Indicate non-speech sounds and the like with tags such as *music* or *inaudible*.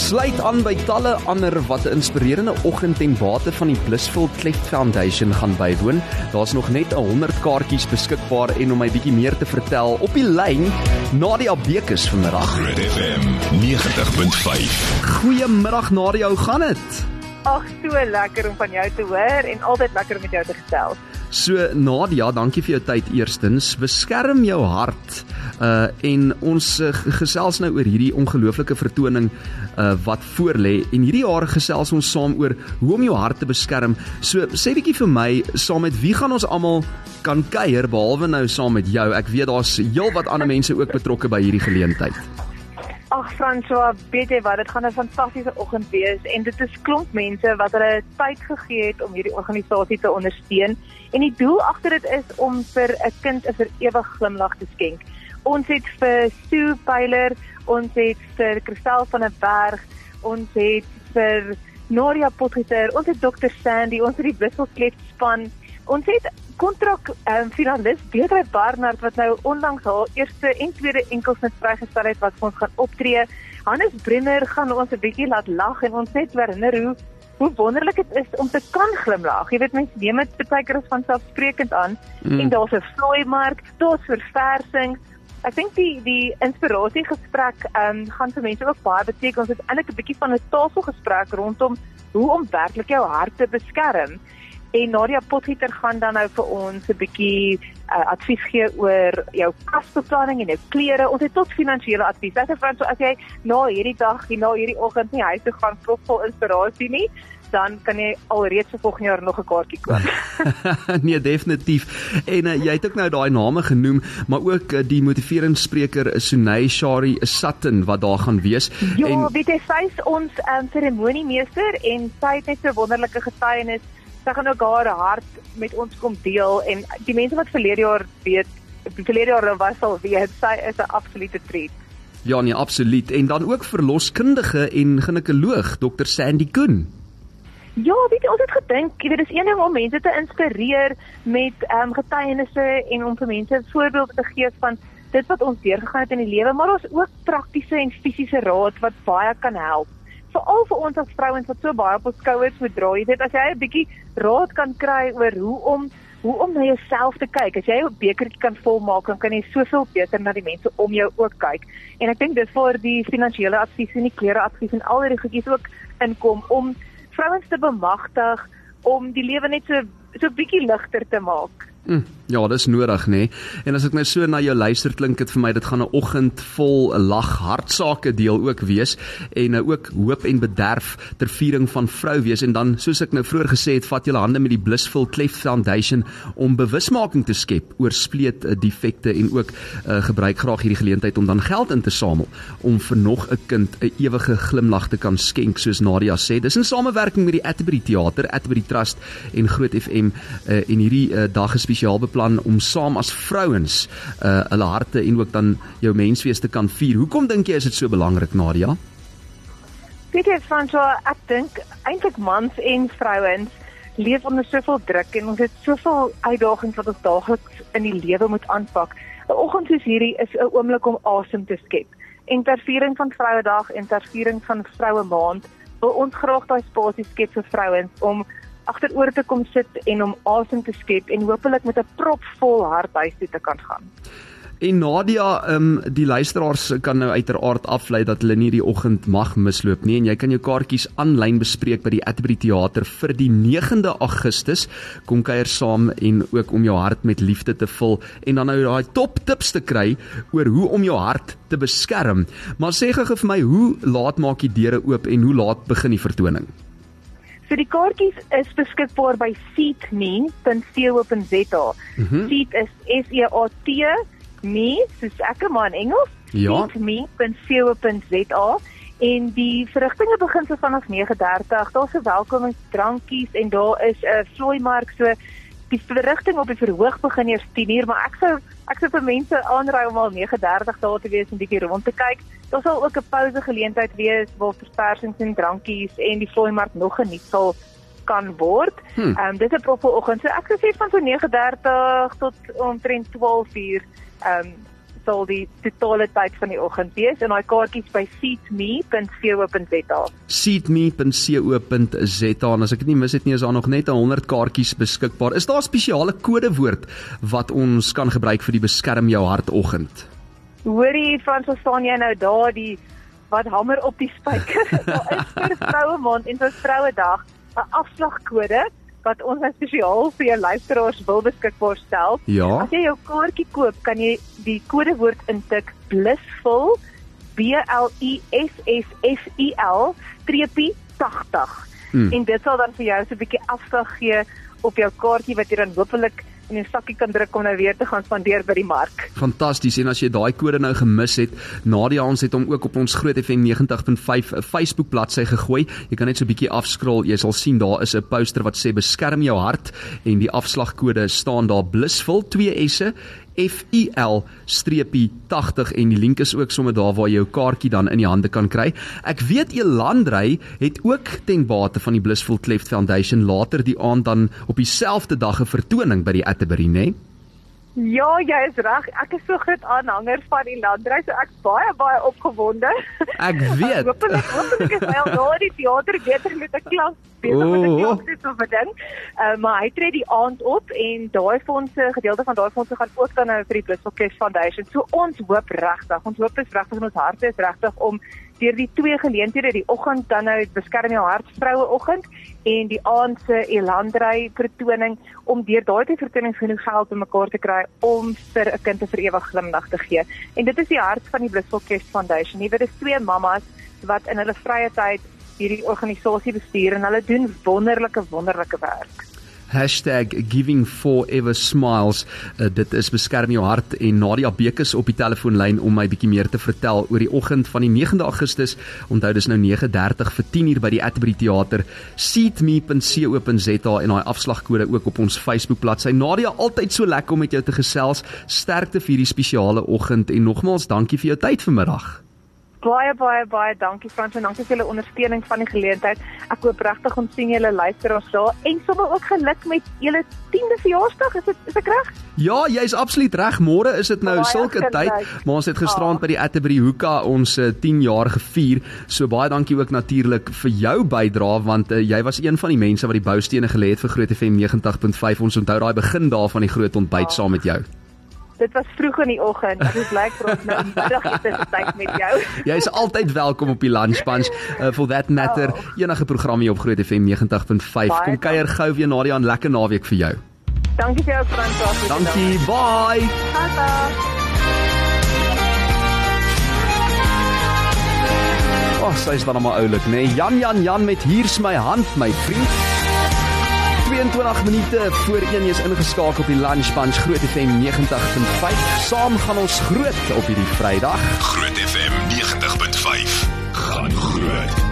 Sluit aan by talle ander wat 'n inspirerende oggend ten bate van die Blissful Cleft Foundation gaan bywoon. Daar's nog net 100 kaartjies beskikbaar en om my bietjie meer te vertel op die lyn Nadia Bekes vanmiddag. Red FM 90.5. Goeiemiddag Nadia, hoe gaan dit? Ag, so lekker om van jou te hoor en altyd lekker om met jou te gesels. So Nadia, dankie vir jou tyd eerstens. Beskerm jou hart. Uh en ons uh, gesels nou oor hierdie ongelooflike vertoning uh wat voorlê en hierdie jaar gesels ons saam oor hoe om jou hart te beskerm. So sê bietjie vir my, saam met wie gaan ons almal kan kuier behalwe nou saam met jou? Ek weet daar's heelwat ander mense ook betrokke by hierdie geleentheid. Ag François, weet jy wat, dit gaan 'n fantastiese oggend wees en dit is klomp mense wat hulle tyd gegee het om hierdie organisasie te ondersteun en die doel agter dit is om vir 'n kind 'n vir ewig glimlag te skenk. Ons het vir Sue Pyler, ons het vir Christel van der Berg, ons het vir Noria Potgieter, ons het Dr Sandy, ons het die Wisselklep span. Ons het kontrak um, finalis Beatrice Barnard wat nou onlangs haar eerste en tweede enkelsnit vrygestel het wat ons gaan optree. Hannes Brenner gaan ons 'n bietjie laat lag en ons net herinner hoe hoe wonderlik dit is om te kan glimlag. Jy weet mense neem dit baie keer as vanselfsprekend aan mm. en daar's 'n vloei mark, daar's verversing. Ek dink die die inspirasie gesprek ehm um, gaan vir mense ook baie beteken. Ons het eintlik 'n bietjie van 'n tafelgesprek rondom hoe om werklik jou hart te beskerm. En Nadia Potgieter gaan dan nou vir ons 'n bietjie uh, advies gee oor jou kasbeplanning en jou klere. Ons het tot finansiële advies. Dit is vir so as jy na hierdie dag, na hierdie oggend nie huis toe gaan vol inspirasie nie, dan kan jy alreeds vir volgende jaar nog 'n kaartjie koop. *laughs* nee, definitief. En uh, jy het ook nou daai name genoem, maar ook uh, die motiveringsspreker Sunay Shari Sutton wat daar gaan wees. Ja, en weet jy, sy is ons um, seremoniemeester en sy het net so wonderlike getuienis sy gaan ook haar hart met ons kom deel en die mense wat verlede jaar weet verlede jaar was al weet sy is 'n absolute treat. Ja nee, absoluut. En dan ook verloskundige en ginekoloog Dr Sandy Koen. Ja, weet jy, ons het gedink, jy weet, dis een ding om mense te inspireer met ehm um, getuienisse en om vir mense voorbeelde te gee van dit wat ons deurgegaan het in die lewe, maar ons ook praktiese en fisiese raad wat baie kan help veral vir ons as vrouens wat so baie op ons skouers moet dra. Jy weet as jy 'n bietjie raad kan kry oor hoe om hoe om na jouself te kyk. As jy 'n bekertjie kan volmaak, dan kan jy soveel beter na die mense om jou ook kyk. En ek dink dis vir die finansiële advies en die klere advies en al hierdie goedjies ook inkom om vrouens te bemagtig om die lewe net so so bietjie ligter te maak. Mm, ja, dis nodig nê. Nee. En as ek nou so na jou luister klink dit vir my dit gaan 'n oggend vol lag hartsake deel ook wees en nou ook hoop en bederf ter viering van vrou wees en dan soos ek nou vroeër gesê het, vat julle hande met die Blissful Cleft Foundation om bewusmaking te skep oor spleet eh, defekte en ook uh, gebruik graag hierdie geleentheid om dan geld in te samel om vir nog 'n kind 'n ewige glimlag te kan skenk soos Nadia sê. Dis in samewerking met die Atterbury Theater, Atterbury Trust en Groot FM uh, en hierdie uh, dag is spesiaal beplan om saam as vrouens uh hulle harte en ook dan jou menswees te kan vier. Hoekom dink jy is dit so belangrik Nadia? Weet jy François, ek dink eintlik mans en vrouens leef onder soveel druk en ons het soveel uitdagings wat ons daagliks in die lewe moet aanpak. 'n Oggend soos hierdie is 'n oomblik om asem te skep. En ter viering van Vrouedag en ter viering van Vroue Maand wil ons graag daai spasie skep vir vrouens om agteroor te kom sit en om asem te skep en hopelik met 'n propvol hart huis toe te kan gaan. En Nadia, ehm um, die luisteraars kan nou uiteraard aflei dat hulle nie die oggend mag misloop nie en jy kan jou kaartjies aanlyn bespreek by die Atterbury Theater vir die 9de Augustus. Kom kuier saam en ook om jou hart met liefde te vul en dan nou daai top tips te kry oor hoe om jou hart te beskerm. Maar sê gou vir my, hoe laat maak die deure oop en hoe laat begin die vertoning? So die kaartjies is beskikbaar by seatme.co.za. Mm -hmm. Seat is S E A T me, soos ek maar in Engels. Ja. seatme.co.za en die verrigtinge begin so vanaf 9:30. Daar's 'n welkomingsdrankies en daar is 'n vloeimark so die verrigting op die verhoog begin eers 10:00, maar ek sou ek sou vir mense aanraai om al 9:30 daar te wees en bietjie rond te kyk. Daar sal ook 'n pouse geleentheid wees waar verspersings en drankies en die vloeimark nog geniet sal kan word. Ehm hmm. um, dit is 'n proppe oggend. So ek sou sê van so 9:30 tot omtrent 12:00 ehm um, sal die totale tyd van die oggend wees en daai kaartjies by seatme.co.za. seatme.co.za en as ek dit nie mis het nie is daar nog net 100 kaartjies beskikbaar. Is daar 'n spesiale kodewoord wat ons kan gebruik vir die beskerm jou hart oggend? Hoorie Frans, staan jy nou daar die wat hamer op die spyker? *laughs* daar is vir vroue maand en vir vroue dag 'n afslagkode wat ons nou spesiaal vir jou luisteraars wil beskikbaar stel. Ja. As jy jou kaartjie koop, kan jy die kodewoord intik blissful B L I S S F I L streepie 80. Hmm. En dit sal dan vir jou so 'n bietjie afslag gee op jou kaartjie wat jy dan hopelik in 'n sakkie kan druk om nou weer te gaan spandeer by die mark. Fantasties. En as jy daai kode nou gemis het, Nadia ons het hom ook op ons Groot FM 90.5 Facebook bladsy gegooi. Jy kan net so 'n bietjie afskrol. Jy sal sien daar is 'n poster wat sê beskerm jou hart en die afslagkode staan daar blissful 2 S'e FIL streepie 80 en die link is ook sommer daar waar jy jou kaartjie dan in die hande kan kry. Ek weet Elandrey het ook ten bate van die Blissful Cleft Foundation later die aand dan op dieselfde dag 'n vertoning by die Atterbury, né? Nee? Ja, jy is reg. Ek is so groot aanhanger van die landreis, so ek's baie baie opgewonde. Ek *laughs* weet. Hoopelik, hoopelik is hy al daar in die teater beter met 'n klas besig met 'n Oh. klas so 'n ding. Uh, maar hy tree die aand op en daai fondse, gedeelte van daai fondse gaan ook dan nou vir die Blissful Cash Foundation. So ons hoop regtig, ons hoop is regtig en ons harte is regtig om deur die twee geleenthede, die oggend dan nou beskerm jou hart vroue oggend en die aand se Elandrey vertoning om deur daai twee vertonings genoeg geld bymekaar te kry om vir 'n kind 'n vir ewig glimlag te gee. En dit is die hart van die Blissful Cash Foundation. Dit is twee mammas wat in hulle vrye tyd hierdie organisasie bestuur en hulle doen wonderlike wonderlike werk. Giving Forever Smiles. Uh, dit is beskerm jou hart en Nadia Bekes op die telefoonlyn om my bietjie meer te vertel oor die oggend van die 9de Augustus. Onthou dis nou 9:30 vir 10uur by die Atterbury Theater. seatme.co.za en daai afslagkode ook op ons Facebook bladsy. Nadia, altyd so lekker om met jou te gesels. Sterkte vir hierdie spesiale oggend en nogmaals dankie vir jou tyd vanmiddag. Baie baie baie dankie Frans en dankie vir julle ondersteuning van die geleentheid. Ek hoop regtig ons sien julle luisteraars daar en sommer ook geluk met julle 10de verjaarsdag. Is dit is ek reg? Ja, jy's absoluut reg. Môre is dit nou Baie sulke geluk. tyd, maar ons het gisterand Ah. by die Atterbury Hoeka ons uh, 10 jaar gevier. So baie dankie ook natuurlik vir jou bydrae want uh, jy was een van die mense wat die boustene gelê het vir Groot FM 90.5. Ons onthou daai begin daar van die groot ontbyt saam met jou. Dit was vroeg in die oggend. Dit is lyk vir ons nou middagete tyd met jou. Jy's altyd welkom op die lunch bunch. Uh, for that matter, enige program hier op Groot FM 90.5. Baie Kom kuier gou weer Nadia 'n lekker naweek vir jou. Dankie vir jou Frans. Dankie. Bye. Tata. Ag, oh, sy's dan maar oulik, nê? Nee? Jan Jan Jan met hier's my hand, my vriend. 22 minute voor 1 is ingeskakel op die Lunch Bunch Groot FM 90.5. Saam gaan ons groot op hierdie Vrydag. Groot FM 90.5 gaan groot.